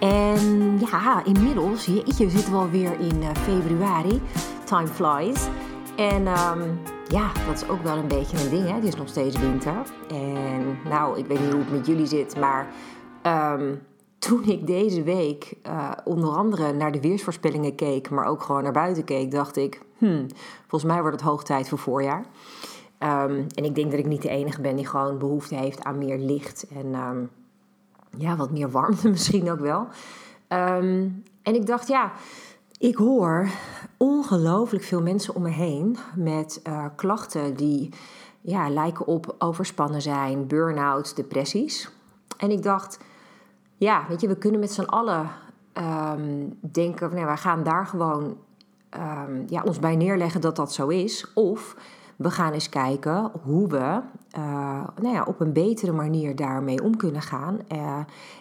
En ja, inmiddels, jeetje, zitten we alweer in uh, februari. Time flies. En um, ja, dat is ook wel een beetje een ding, hè. Het is nog steeds winter. En nou, ik weet niet hoe het met jullie zit, maar um, toen ik deze week uh, onder andere naar de weersvoorspellingen keek, maar ook gewoon naar buiten keek, dacht ik, hmm, volgens mij wordt het hoog tijd voor voorjaar. Um, en ik denk dat ik niet de enige ben die gewoon behoefte heeft aan meer licht en um, ja, wat meer warmte misschien ook wel. Um, en ik dacht, ja, ik hoor ongelooflijk veel mensen om me heen met uh, klachten die ja, lijken op overspannen zijn, burn-out, depressies. En ik dacht, ja, weet je, we kunnen met z'n allen um, denken, nou, wij gaan daar gewoon um, ja, ons bij neerleggen dat dat zo is. Of we gaan eens kijken hoe we uh, nou ja, op een betere manier daarmee om kunnen gaan. Uh,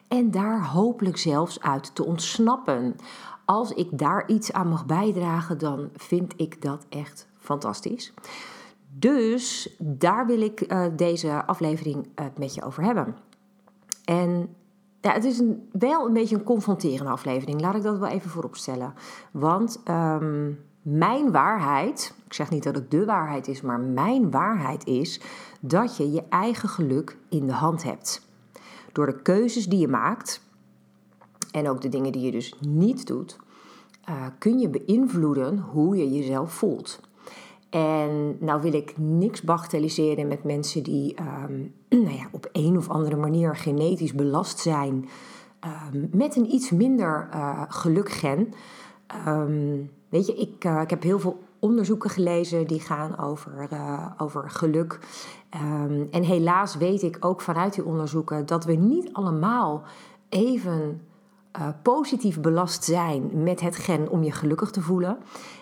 en daar hopelijk zelfs uit te ontsnappen. Als ik daar iets aan mag bijdragen, dan vind ik dat echt fantastisch. Dus daar wil ik uh, deze aflevering met je over hebben. En ja, het is een, wel een beetje een confronterende aflevering. Laat ik dat wel even voorop stellen. Want um, mijn waarheid, ik zeg niet dat het de waarheid is, maar mijn waarheid is dat je je eigen geluk in de hand hebt. Door de keuzes die je maakt en ook de dingen die je dus niet doet, uh, kun je beïnvloeden hoe je jezelf voelt. En nou wil ik niks bagatelliseren met mensen die um, nou ja, op een of andere manier genetisch belast zijn um, met een iets minder uh, gelukgen. Um, weet je, ik, uh, ik heb heel veel onderzoeken gelezen die gaan over, uh, over geluk. Um, en helaas weet ik ook vanuit die onderzoeken dat we niet allemaal even uh, positief belast zijn met het gen om je gelukkig te voelen.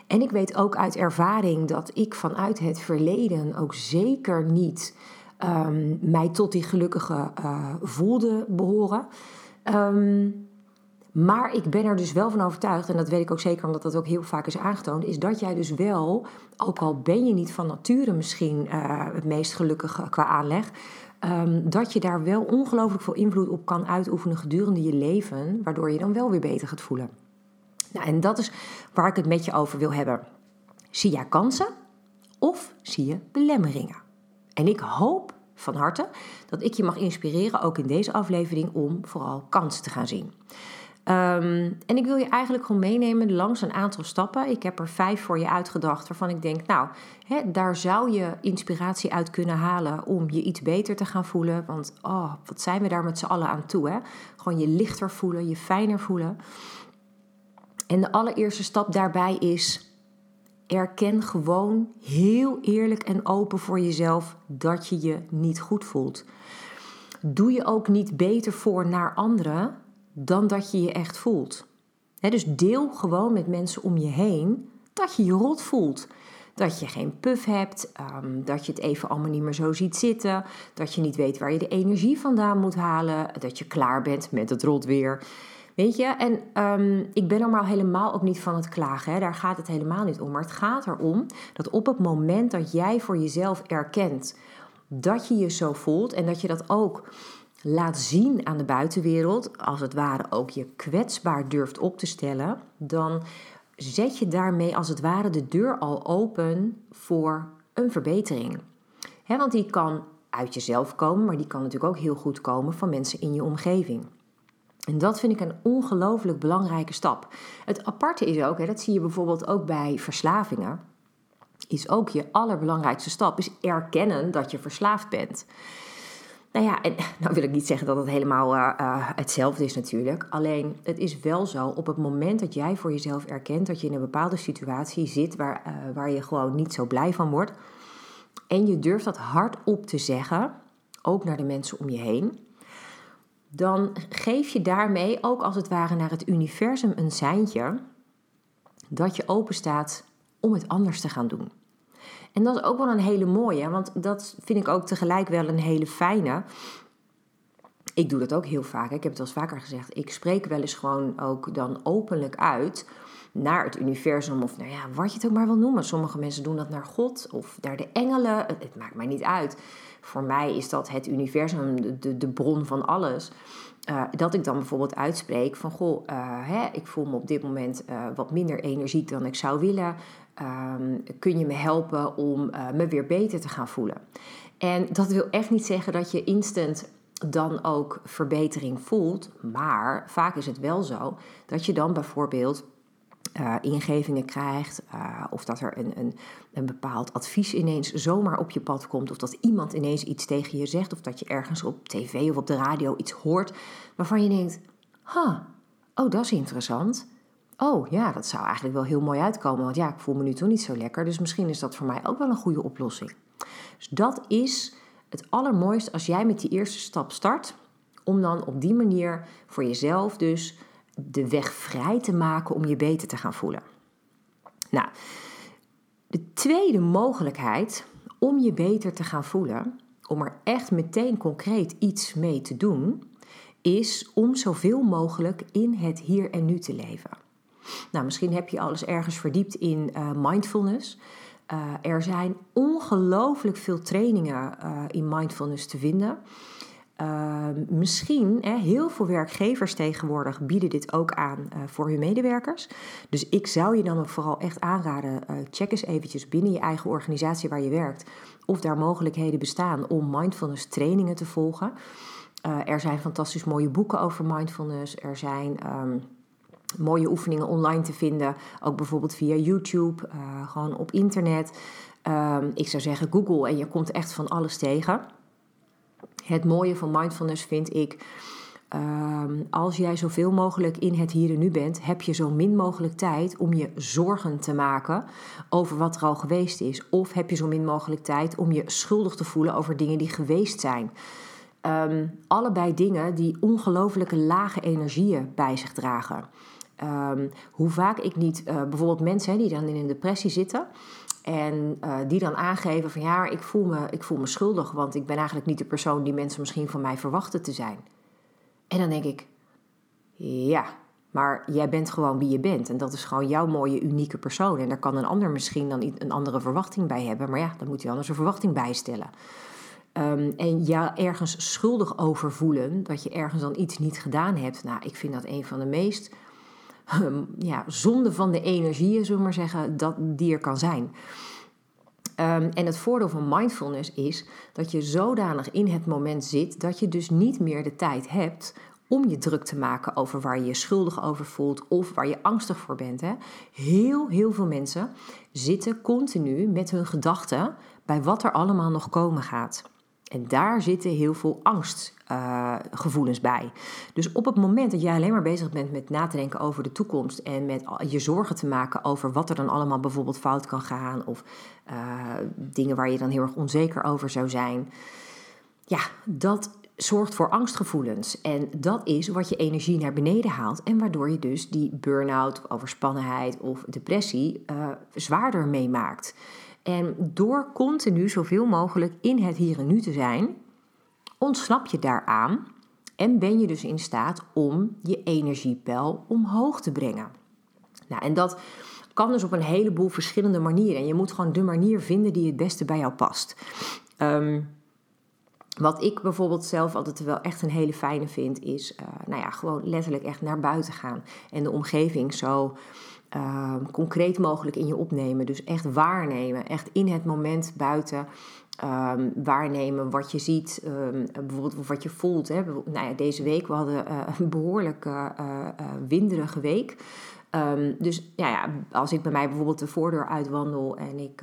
En ik weet ook uit ervaring dat ik vanuit het verleden ook zeker niet um, mij tot die gelukkige voelde behoren. Um, maar ik ben er dus wel van overtuigd, en dat weet ik ook zeker omdat dat ook heel vaak is aangetoond, is dat jij dus wel, ook al ben je niet van nature misschien uh, het meest gelukkig qua aanleg, um, dat je daar wel ongelooflijk veel invloed op kan uitoefenen gedurende je leven, waardoor je dan wel weer beter gaat voelen. Nou, en dat is waar ik het met je over wil hebben. Zie jij kansen of zie je belemmeringen? En ik hoop van harte dat ik je mag inspireren, ook in deze aflevering, om vooral kansen te gaan zien. Um, en ik wil je eigenlijk gewoon meenemen langs een aantal stappen. Ik heb er vijf voor je uitgedacht waarvan ik denk, nou, hè, daar zou je inspiratie uit kunnen halen om je iets beter te gaan voelen. Want oh, wat zijn we daar met z'n allen aan toe? Hè? Gewoon je lichter voelen, je fijner voelen. En de allereerste stap daarbij is, erken gewoon heel eerlijk en open voor jezelf dat je je niet goed voelt. Doe je ook niet beter voor naar anderen dan dat je je echt voelt. dus deel gewoon met mensen om je heen dat je je rot voelt. Dat je geen puff hebt, um, dat je het even allemaal niet meer zo ziet zitten, dat je niet weet waar je de energie vandaan moet halen, dat je klaar bent met het rot weer. Weet je, en um, ik ben maar helemaal ook niet van het klagen, hè. daar gaat het helemaal niet om. Maar het gaat erom dat op het moment dat jij voor jezelf erkent dat je je zo voelt en dat je dat ook laat zien aan de buitenwereld, als het ware ook je kwetsbaar durft op te stellen, dan zet je daarmee als het ware de deur al open voor een verbetering. Want die kan uit jezelf komen, maar die kan natuurlijk ook heel goed komen van mensen in je omgeving. En dat vind ik een ongelooflijk belangrijke stap. Het aparte is ook, hè, dat zie je bijvoorbeeld ook bij verslavingen, is ook je allerbelangrijkste stap, is erkennen dat je verslaafd bent. Nou ja, en nou wil ik niet zeggen dat het helemaal uh, uh, hetzelfde is natuurlijk. Alleen het is wel zo, op het moment dat jij voor jezelf erkent dat je in een bepaalde situatie zit waar, uh, waar je gewoon niet zo blij van wordt. En je durft dat hardop te zeggen, ook naar de mensen om je heen. Dan geef je daarmee ook als het ware naar het universum een seintje dat je open staat om het anders te gaan doen. En dat is ook wel een hele mooie, want dat vind ik ook tegelijk wel een hele fijne. Ik doe dat ook heel vaak. Ik heb het al eens vaker gezegd. Ik spreek wel eens gewoon ook dan openlijk uit naar het universum of nou ja, wat je het ook maar wil noemen. Sommige mensen doen dat naar God of naar de engelen. Het, maakt mij niet uit. Voor mij is dat het universum de, de, bron van alles. Uh, dat ik dan bijvoorbeeld uitspreek van goh, uh, hè, ik voel me op dit moment uh, wat minder energiek dan ik zou willen. Um, kun je me helpen om me weer beter te gaan voelen? En dat wil echt niet zeggen dat je instant dan ook verbetering voelt. Maar vaak is het wel zo dat je dan bijvoorbeeld uh, ingevingen krijgt, uh, of dat er een, een, een bepaald advies ineens zomaar op je pad komt, of dat iemand ineens iets tegen je zegt, of dat je ergens op tv of op de radio iets hoort waarvan je denkt: huh, oh, dat is interessant. Oh ja, dat zou eigenlijk wel heel mooi uitkomen, want ja, ik voel me nu toch niet zo lekker, dus misschien is dat voor mij ook wel een goede oplossing. Dus dat is het allermooiste als jij met die eerste stap start, om dan op die manier voor jezelf dus de weg vrij te maken om je beter te gaan voelen. Nou, de tweede mogelijkheid om je beter te gaan voelen, om er echt meteen concreet iets mee te doen, is om zoveel mogelijk in het hier en nu te leven. Nou, misschien heb je alles ergens verdiept in uh, mindfulness. Uh, er zijn ongelooflijk veel trainingen uh, in mindfulness te vinden. Ehm, misschien, hè, heel veel werkgevers tegenwoordig bieden dit ook aan voor hun medewerkers. Dus ik zou je dan vooral echt aanraden, check eens eventjes binnen je eigen organisatie waar je werkt... of daar mogelijkheden bestaan om mindfulness trainingen te volgen. Er zijn fantastisch mooie boeken over mindfulness. Er zijn... Um, mooie oefeningen online te vinden. Ook bijvoorbeeld via YouTube, gewoon op internet. Um, ik zou zeggen Google en je komt echt van alles tegen. Het mooie van mindfulness vind ik. Um, als jij zoveel mogelijk in het hier en nu bent, heb je zo min mogelijk tijd om je zorgen te maken over wat er al geweest is. Of heb je zo min mogelijk tijd om je schuldig te voelen over dingen die geweest zijn. Um, allebei dingen die ongelooflijke lage energieën bij zich dragen. Um, hoe vaak ik niet, uh, bijvoorbeeld mensen die dan in een depressie zitten, en uh, die dan aangeven van ja, ik voel, me, ik voel me schuldig, want ik ben eigenlijk niet de persoon die mensen misschien van mij verwachten te zijn. En dan denk ik, ja, maar jij bent gewoon wie je bent. En dat is gewoon jouw mooie, unieke persoon. En daar kan een ander misschien dan een andere verwachting bij hebben. Maar ja, dan moet hij anders een verwachting bijstellen. Um, en ja, ergens schuldig over voelen, dat je ergens dan iets niet gedaan hebt. Nou, ik vind dat een van de meest Ehm, ja, zonde van de energieën, zullen we maar zeggen, dat, die er kan zijn. Um, en het voordeel van mindfulness is dat je zodanig in het moment zit dat je dus niet meer de tijd hebt om je druk te maken over waar je je schuldig over voelt of waar je angstig voor bent. Hè. Heel, heel veel mensen zitten continu met hun gedachten bij wat er allemaal nog komen gaat. En daar zitten heel veel angstgevoelens uh, bij. Dus op het moment dat jij alleen maar bezig bent met na te denken over de toekomst en met je zorgen te maken over wat er dan allemaal bijvoorbeeld fout kan gaan of uh, dingen waar je dan heel erg onzeker over zou zijn, ja, dat zorgt voor angstgevoelens. En dat is wat je energie naar beneden haalt en waardoor je dus die burn-out, overspannenheid of depressie uh, zwaarder meemaakt. En door continu zoveel mogelijk in het hier en nu te zijn, ontsnap je daaraan en ben je dus in staat om je energiepeil omhoog te brengen. Nou, en dat kan dus op een heleboel verschillende manieren. En je moet gewoon de manier vinden die het beste bij jou past. Um, wat ik bijvoorbeeld zelf altijd wel echt een hele fijne vind, is uh, nou ja, gewoon letterlijk echt naar buiten gaan. En de omgeving zo uh, concreet mogelijk in je opnemen. Dus echt waarnemen, echt in het moment buiten. Um, waarnemen wat je ziet, um, bijvoorbeeld wat je voelt. Hè. Nou ja, deze week we hadden uh, een behoorlijk uh, winderige week. Um, dus ja, ja, als ik bij mij bijvoorbeeld de voordeur uitwandel en ik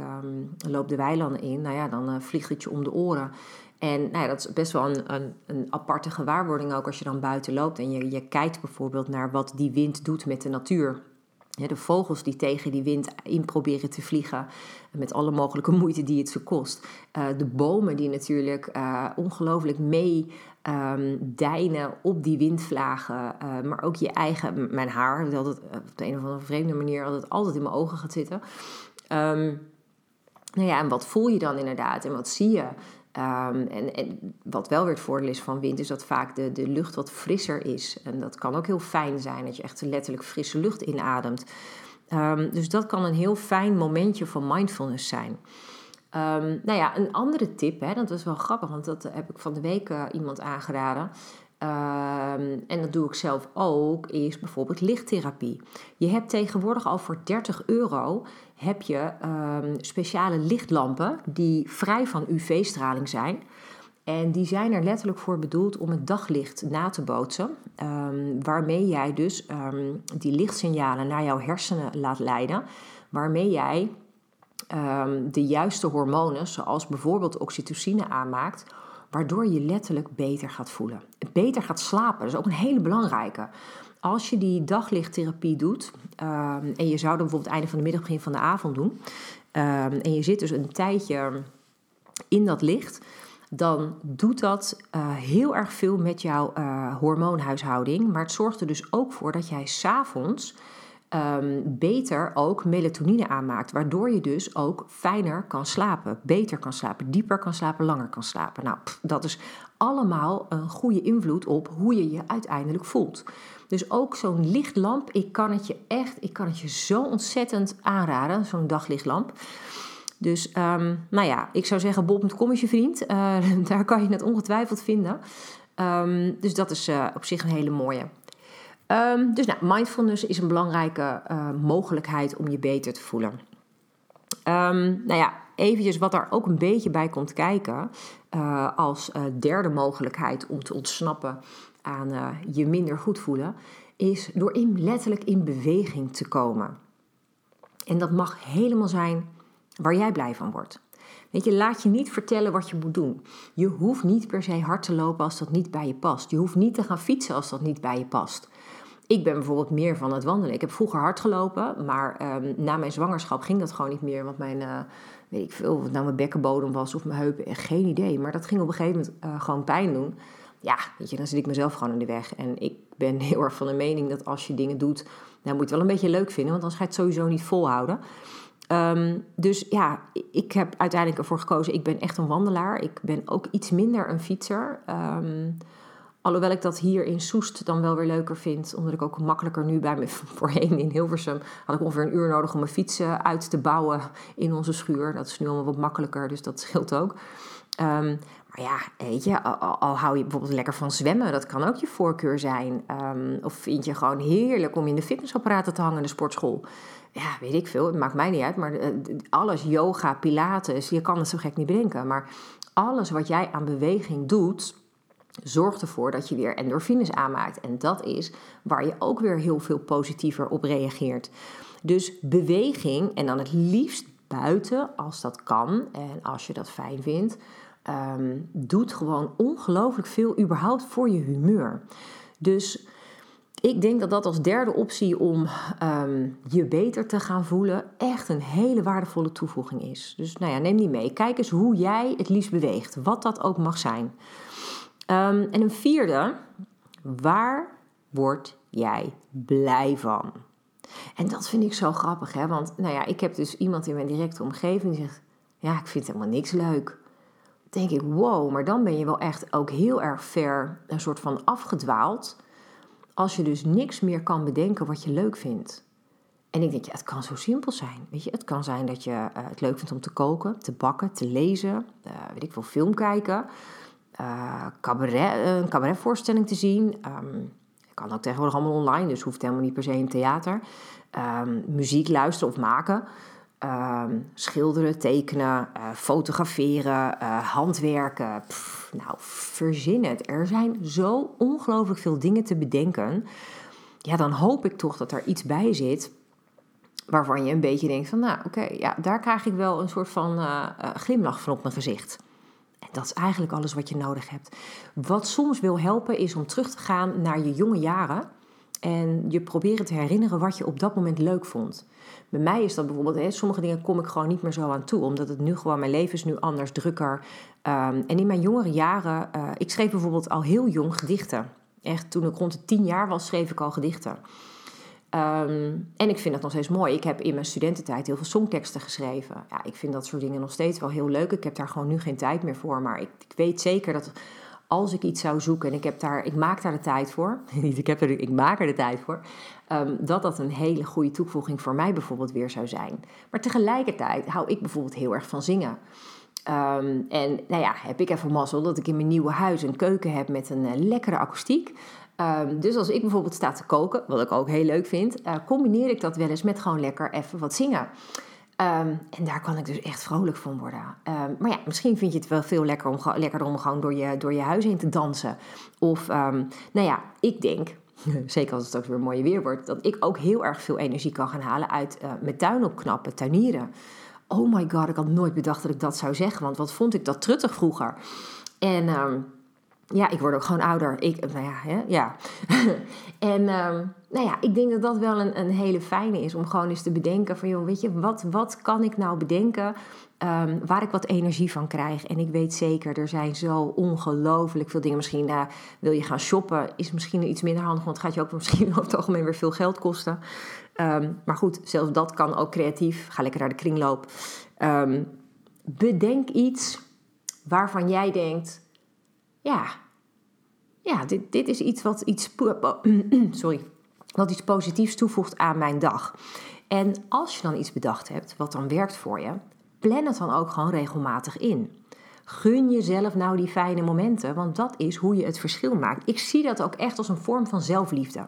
loop de weilanden in, nou ja, dan vliegt het je om de oren. En nou ja, dat is best wel een, een, een, aparte gewaarwording ook als je dan buiten loopt en je, je kijkt bijvoorbeeld naar wat die wind doet met de natuur. De vogels die tegen die wind in proberen te vliegen, met alle mogelijke moeite die het ze kost. Eh, de bomen die natuurlijk uh, ongelooflijk mee um, deinen op die windvlagen. Uh, maar ook je eigen, mijn haar, dat het op de een of andere vreemde manier altijd, altijd in mijn ogen gaat zitten. Um, nou ja, en wat voel je dan inderdaad en wat zie je? Um, en, wat wel weer het voordeel is van wind, is dat vaak de, de lucht wat frisser is. En dat kan ook heel fijn zijn, dat je echt letterlijk frisse lucht inademt. Um, dus dat kan een heel fijn momentje van mindfulness zijn. Um, nou ja, een andere tip, hè, dat is wel grappig, want dat heb ik van de week uh, iemand aangeraden. Um, en dat doe ik zelf ook, is bijvoorbeeld lichttherapie. Je hebt tegenwoordig al voor 30 euro heb je um, speciale lichtlampen die vrij van UV-straling zijn. En die zijn er letterlijk voor bedoeld om het daglicht na te bootsen. Um, waarmee jij dus die lichtsignalen naar jouw hersenen laat leiden. Waarmee jij de juiste hormonen, zoals bijvoorbeeld oxytocine, aanmaakt. Waardoor je letterlijk beter gaat voelen. Beter gaat slapen. Dat is ook een hele belangrijke. Als je die daglichttherapie doet, en je zou dat bijvoorbeeld einde van de middag, begin van de avond doen. en je zit dus een tijdje in dat licht dan doet dat uh, heel erg veel met jouw uh, hormoonhuishouding. Maar het zorgt er dus ook voor dat jij s'avonds um, beter ook melatonine aanmaakt. Waardoor je dus ook fijner kan slapen, beter kan slapen, dieper kan slapen, langer kan slapen. Nou, dat is allemaal een goede invloed op hoe je je uiteindelijk voelt. Dus ook zo'n lichtlamp, ik kan het je echt, ik kan het je zo ontzettend aanraden, zo'n daglichtlamp. Dus um, nou ja, ik zou zeggen, bol.com is je vriend. Uh, daar kan je het ongetwijfeld vinden. Um, dus dat is uh, op zich een hele mooie. Um, dus nou, mindfulness is een belangrijke uh, mogelijkheid om je beter te voelen. nou ja, eventjes wat daar ook een beetje bij komt kijken. als derde mogelijkheid om te ontsnappen aan je minder goed voelen. Is door in, letterlijk in beweging te komen. En dat mag helemaal zijn waar jij blij van wordt. Weet je, laat je niet vertellen wat je moet doen. Je hoeft niet per se hard te lopen als dat niet bij je past. Je hoeft niet te gaan fietsen als dat niet bij je past. Ik ben bijvoorbeeld meer van het wandelen. Ik heb vroeger hard gelopen, maar um, na mijn zwangerschap ging dat gewoon niet meer. Want mijn, uh, weet ik veel, of nou mijn bekkenbodem was of mijn heupen, geen idee. Maar dat ging op een gegeven moment uh, gewoon pijn doen. Ja, weet je, dan zit ik mezelf gewoon in de weg. En ik ben heel erg van de mening dat als je dingen doet, dan moet je het wel een beetje leuk vinden. Want anders ga je het sowieso niet volhouden. Um, dus ja, ik heb uiteindelijk ervoor gekozen. Ik ben echt een wandelaar. Ik ben ook iets minder een fietser. Um, alhoewel ik dat hier in Soest dan wel weer leuker vind. Omdat ik ook makkelijker nu bij me voorheen in Hilversum... had ik ongeveer een uur nodig om mijn fietsen uit te bouwen in onze schuur. Dat is nu allemaal wat makkelijker, dus dat scheelt ook. Um, maar ja, weet je, al, hou je bijvoorbeeld lekker van zwemmen, dat kan ook je voorkeur zijn. Um, of vind je gewoon heerlijk om in de fitnessapparaten te hangen in de sportschool ja, weet ik veel, het maakt mij niet uit, maar eh, alles, yoga, pilates, je kan het zo gek niet bedenken. Maar alles wat jij aan beweging doet, zorgt ervoor dat je weer endorfines aanmaakt. En dat is waar je ook weer heel veel positiever op reageert. Dus beweging, en dan het liefst buiten als dat kan en als je dat fijn vindt, um, doet gewoon ongelooflijk veel überhaupt voor je humeur. Dus ik denk dat dat als derde optie om um, je beter te gaan voelen echt een hele waardevolle toevoeging is. Dus nou ja, neem die mee. Kijk eens hoe jij het liefst beweegt, wat dat ook mag zijn. Um, en een vierde, waar word jij blij van? En dat vind ik zo grappig, hè? want nou ja, ik heb dus iemand in mijn directe omgeving die zegt: Ja, ik vind helemaal niks leuk. Dan denk ik, wow, maar dan ben je wel echt ook heel erg ver een soort van afgedwaald als je dus niks meer kan bedenken wat je leuk vindt. En ik denk, ja, het kan zo simpel zijn. Weet je, het kan zijn dat je uh, het leuk vindt om te koken, te bakken, te lezen, uh, weet ik veel, film kijken, uh, cabaret, een cabaretvoorstelling te zien. Um, kan ook tegenwoordig allemaal online, dus hoeft helemaal niet per se in theater. Um, muziek luisteren of maken. Um, schilderen, tekenen, uh, fotograferen, handwerken. Nou, verzin het. Er zijn zo ongelooflijk veel dingen te bedenken. Ja, dan hoop ik toch dat er iets bij zit waarvan je een beetje denkt van, nou, oké, ja, daar krijg ik wel een soort van glimlach van op mijn gezicht. Dat is eigenlijk alles wat je nodig hebt. Wat soms wil helpen is om terug te gaan naar je jonge jaren en je proberen te herinneren wat je op dat moment leuk vond. Bij mij is dat bijvoorbeeld, hè, sommige dingen kom ik gewoon niet meer zo aan toe, omdat het nu gewoon, mijn leven is nu anders, drukker. Um, en in mijn jongere jaren, uh, ik schreef bijvoorbeeld al heel jong gedichten. Echt, toen ik rond de tien jaar was, schreef ik al gedichten. Um, en ik vind dat nog steeds mooi. Ik heb in mijn studententijd heel veel songteksten geschreven. Ja, ik vind dat soort dingen nog steeds wel heel leuk. Ik heb daar gewoon nu geen tijd meer voor. Maar ik, ik weet zeker dat als ik iets zou zoeken en ik, heb daar, ik maak daar de tijd voor, niet ik heb er, ik maak er de tijd voor, um, dat dat een hele goede toevoeging voor mij bijvoorbeeld weer zou zijn. Maar tegelijkertijd hou ik bijvoorbeeld heel erg van zingen. Um, en nou ja, heb ik even mazzel dat ik in mijn nieuwe huis een keuken heb met een uh, lekkere akoestiek. Um, dus als ik bijvoorbeeld sta te koken, wat ik ook heel leuk vind, uh, combineer ik dat wel eens met gewoon lekker even wat zingen. Um, en daar kan ik dus echt vrolijk van worden. Um, maar ja, misschien vind je het wel veel lekker om, lekkerder om gewoon door je, door je huis heen te dansen. Of, nou ja, ik denk, zeker als het ook weer mooi weer wordt, dat ik ook heel erg veel energie kan gaan halen uit uh, mijn tuin opknappen, tuinieren. Oh my god, ik had nooit bedacht dat ik dat zou zeggen, want wat vond ik dat truttig vroeger. En ja, ik word ook gewoon ouder. Ik, nou ja, hè, ja. en um, nou ja, ik denk dat dat wel een, een hele fijne is om gewoon eens te bedenken van, joh, weet je, wat, wat kan ik nou bedenken um, waar ik wat energie van krijg? En ik weet zeker, er zijn zo ongelooflijk veel dingen. Misschien uh, wil je gaan shoppen, is misschien iets minder handig, want gaat je ook misschien over het algemeen weer veel geld kosten. Um, maar goed, zelfs dat kan ook creatief. Ga lekker naar de kringloop. bedenk iets waarvan jij denkt ja, ja dit, dit is iets wat iets, sorry, wat iets positiefs toevoegt aan mijn dag. En als je dan iets bedacht hebt wat dan werkt voor je, plan het dan ook gewoon regelmatig in. Gun jezelf nou die fijne momenten, want dat is hoe je het verschil maakt. Ik zie dat ook echt als een vorm van zelfliefde.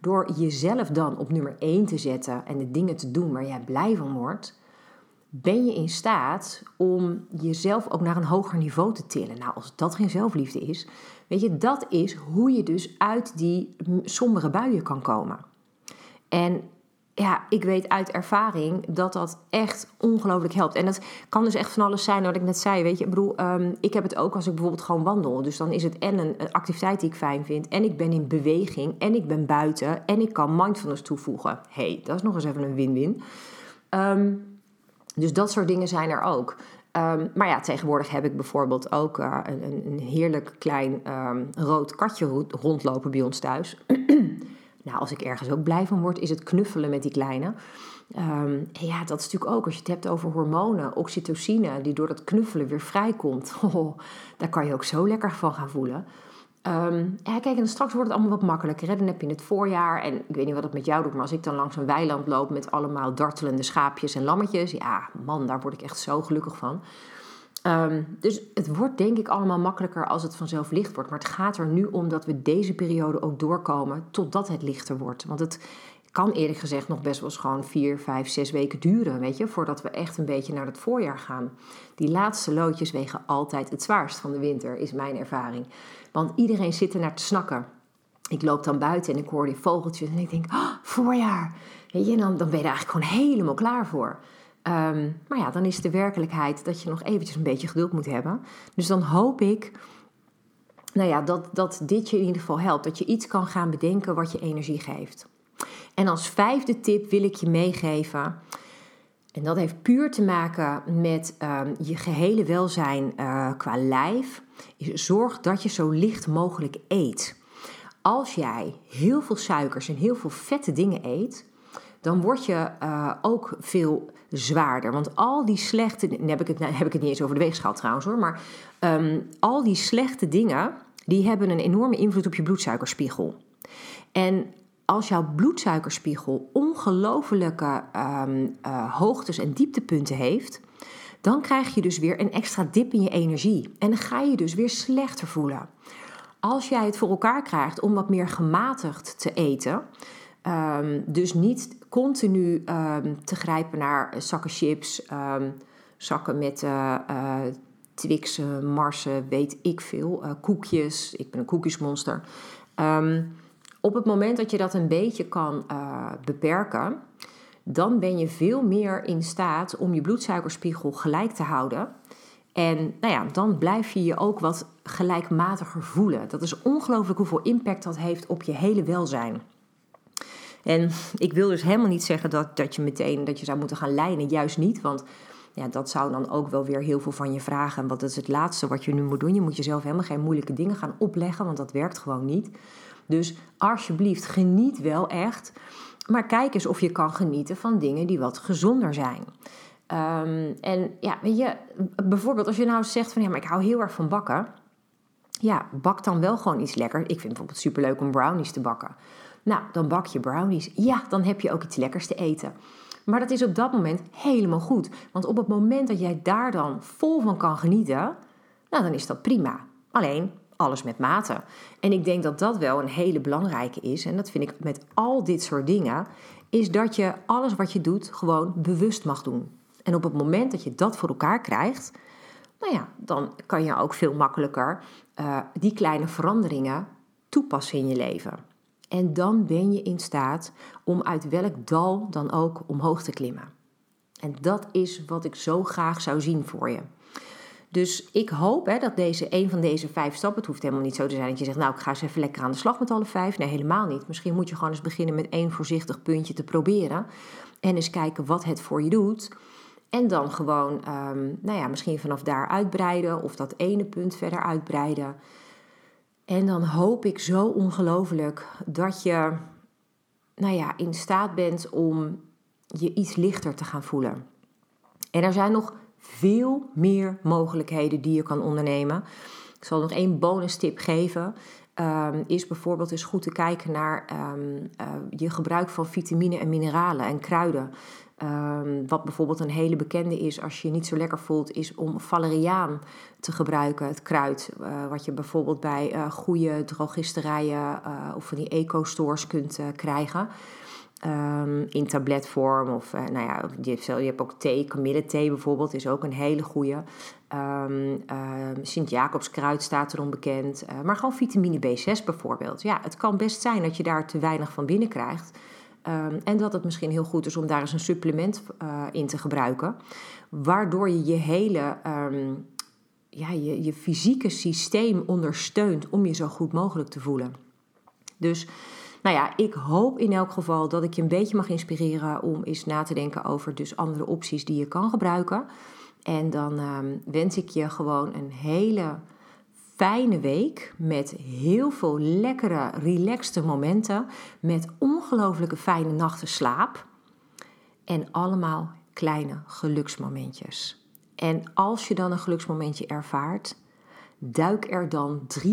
Door jezelf dan op nummer 1 te zetten en de dingen te doen waar jij blij van wordt, ben je in staat om jezelf ook naar een hoger niveau te tillen. Nou, als dat geen zelfliefde is, weet je, dat is hoe je dus uit die sombere buien kan komen. En ja, ik weet uit ervaring dat dat echt ongelooflijk helpt. En dat kan dus echt van alles zijn wat ik net zei. Weet je, ik bedoel, um, ik heb het ook als ik bijvoorbeeld gewoon wandel. Dus dan is het en een, activiteit die ik fijn vind. En ik ben in beweging. En ik ben buiten. En ik kan mindfulness toevoegen. hey, dat is nog eens even een win-win. Um, dus dat soort dingen zijn er ook. Um, maar ja, tegenwoordig heb ik bijvoorbeeld ook uh, een, een, heerlijk klein um, rood katje rondlopen bij ons thuis. nou, als ik ergens ook blij van word, is het knuffelen met die kleine. Um, ja, dat is natuurlijk ook als je het hebt over hormonen, oxytocine, die door dat knuffelen weer vrijkomt. Oh, daar kan je ook zo lekker van gaan voelen. Um, ja, kijk, en straks wordt het allemaal wat makkelijker. Hè? Dan heb je het voorjaar. En ik weet niet wat het met jou doet, maar als ik dan langs een weiland loop met allemaal dartelende schaapjes en lammetjes. Ja, man, daar word ik echt zo gelukkig van. Um, dus het wordt denk ik allemaal makkelijker als het vanzelf licht wordt. Maar het gaat er nu om dat we deze periode ook doorkomen totdat het lichter wordt. Want het kan eerlijk gezegd nog best wel eens gewoon vier, vijf, zes weken duren, weet je, voordat we echt een beetje naar het voorjaar gaan. Die laatste loodjes wegen altijd het zwaarst van de winter, is mijn ervaring. Want iedereen zit er naar te snakken. Ik loop dan buiten en ik hoor die vogeltjes en ik denk, oh, voorjaar. Weet je, dan, dan ben je er eigenlijk gewoon helemaal klaar voor. Um, maar ja, dan is de werkelijkheid dat je nog eventjes een beetje geduld moet hebben. Dus dan hoop ik nou ja, dat, dat dit je in ieder geval helpt. Dat je iets kan gaan bedenken wat je energie geeft. En als vijfde tip wil ik je meegeven. En dat heeft puur te maken met um, je gehele welzijn uh, qua lijf. Zorg dat je zo licht mogelijk eet. Als jij heel veel suikers en heel veel vette dingen eet, dan word je uh, ook veel zwaarder. Want al die slechte, dan heb ik het, heb ik het niet eens over de weegschaal trouwens hoor, maar um, al die slechte dingen, die hebben een enorme invloed op je bloedsuikerspiegel. En als jouw bloedsuikerspiegel ongelofelijke um, uh, hoogtes en dieptepunten heeft, dan krijg je dus weer een extra dip in je energie. En dan ga je dus weer slechter voelen. Als jij het voor elkaar krijgt om wat meer gematigd te eten, um, dus niet continu um, te grijpen naar zakken chips, zakken met uh, Twixen, Marsen, weet ik veel, koekjes. Ik ben een koekjesmonster. Op het moment dat je dat een beetje kan uh, beperken, dan ben je veel meer in staat om je bloedsuikerspiegel gelijk te houden. En nou ja, dan blijf je je ook wat gelijkmatiger voelen. Dat is ongelooflijk hoeveel impact dat heeft op je hele welzijn. En ik wil dus helemaal niet zeggen dat, dat je meteen dat je zou moeten gaan lijnen. Juist niet, want ja, dat zou dan ook wel weer heel veel van je vragen. Dat is het laatste wat je nu moet doen. Je moet jezelf helemaal geen moeilijke dingen gaan opleggen, want dat werkt gewoon niet. Dus alsjeblieft, geniet wel echt. Maar kijk eens of je kan genieten van dingen die wat gezonder zijn. Ehm, en ja, weet je, bijvoorbeeld als je nou zegt van ja, maar ik hou heel erg van bakken. Ja, bak dan wel gewoon iets lekker. Ik vind bijvoorbeeld superleuk om brownies te bakken. Nou, dan bak je brownies. Ja, dan heb je ook iets lekkers te eten. Maar dat is op dat moment helemaal goed. Want op het moment dat jij daar dan vol van kan genieten, nou, dan is dat prima. Alleen alles met mate. En ik denk dat dat wel een hele belangrijke is. En dat vind ik met al dit soort dingen. Is dat je alles wat je doet gewoon bewust mag doen. En op het moment dat je dat voor elkaar krijgt, nou ja, dan kan je ook veel makkelijker uh, die kleine veranderingen toepassen in je leven. En dan ben je in staat om uit welk dal dan ook omhoog te klimmen. En dat is wat ik zo graag zou zien voor je. Dus ik hoop hè, dat deze, een van deze vijf stappen, het hoeft helemaal niet zo te zijn dat je zegt, nou ik ga eens even lekker aan de slag met alle vijf. Nee, helemaal niet. Misschien moet je gewoon eens beginnen met één voorzichtig puntje te proberen. En eens kijken wat het voor je doet. En dan gewoon, um, nou ja, misschien vanaf daar uitbreiden of dat ene punt verder uitbreiden. En dan hoop ik zo ongelooflijk dat je, nou ja, in staat bent om je iets lichter te gaan voelen. En er zijn nog veel meer mogelijkheden die je kan ondernemen. Ik zal nog één bonus tip geven. Um, is bijvoorbeeld eens goed te kijken naar um, uh, je gebruik van vitamine en mineralen en kruiden. Um, wat bijvoorbeeld een hele bekende is als je je niet zo lekker voelt, is om valeriaan te gebruiken. Het kruid, uh, wat je bijvoorbeeld bij uh, goede drogisterijen of van die eco-stores kunt krijgen. In tabletvorm. Of nou ja, je hebt, je hebt ook thee, kamillethee bijvoorbeeld, is ook een hele goede. Um, um, Sint-Jacobskruid staat erom bekend. Uh, maar gewoon vitamine B6 bijvoorbeeld. Ja, het kan best zijn dat je daar te weinig van binnen krijgt. en dat het misschien heel goed is om daar eens een supplement uh, in te gebruiken. Waardoor je je hele ja, je, je fysieke systeem ondersteunt om je zo goed mogelijk te voelen. Dus nou ja, ik hoop in elk geval dat ik je een beetje mag inspireren om eens na te denken over dus andere opties die je kan gebruiken. En dan um, wens ik je gewoon een hele fijne week met heel veel lekkere, relaxte momenten, met ongelooflijke fijne nachten slaap en allemaal kleine geluksmomentjes. En als je dan een geluksmomentje ervaart, Duik er dan 300%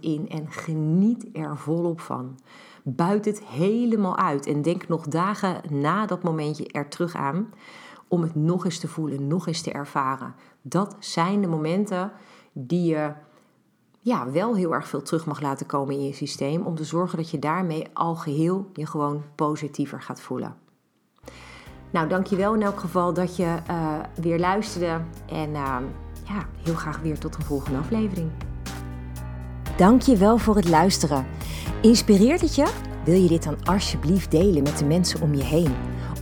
in en geniet er volop van. Buit het helemaal uit en denk nog dagen na dat momentje er terug aan om het nog eens te voelen, nog eens te ervaren. Dat zijn de momenten die je ja, wel heel erg veel terug mag laten komen in je systeem om te zorgen dat je daarmee al geheel je gewoon positiever gaat voelen. Nou, dankjewel in elk geval dat je uh, weer luisterde en uh, ja, heel graag weer tot een volgende aflevering. Dank je wel voor het luisteren. Inspireert het je? Wil je dit dan alsjeblieft delen met de mensen om je heen?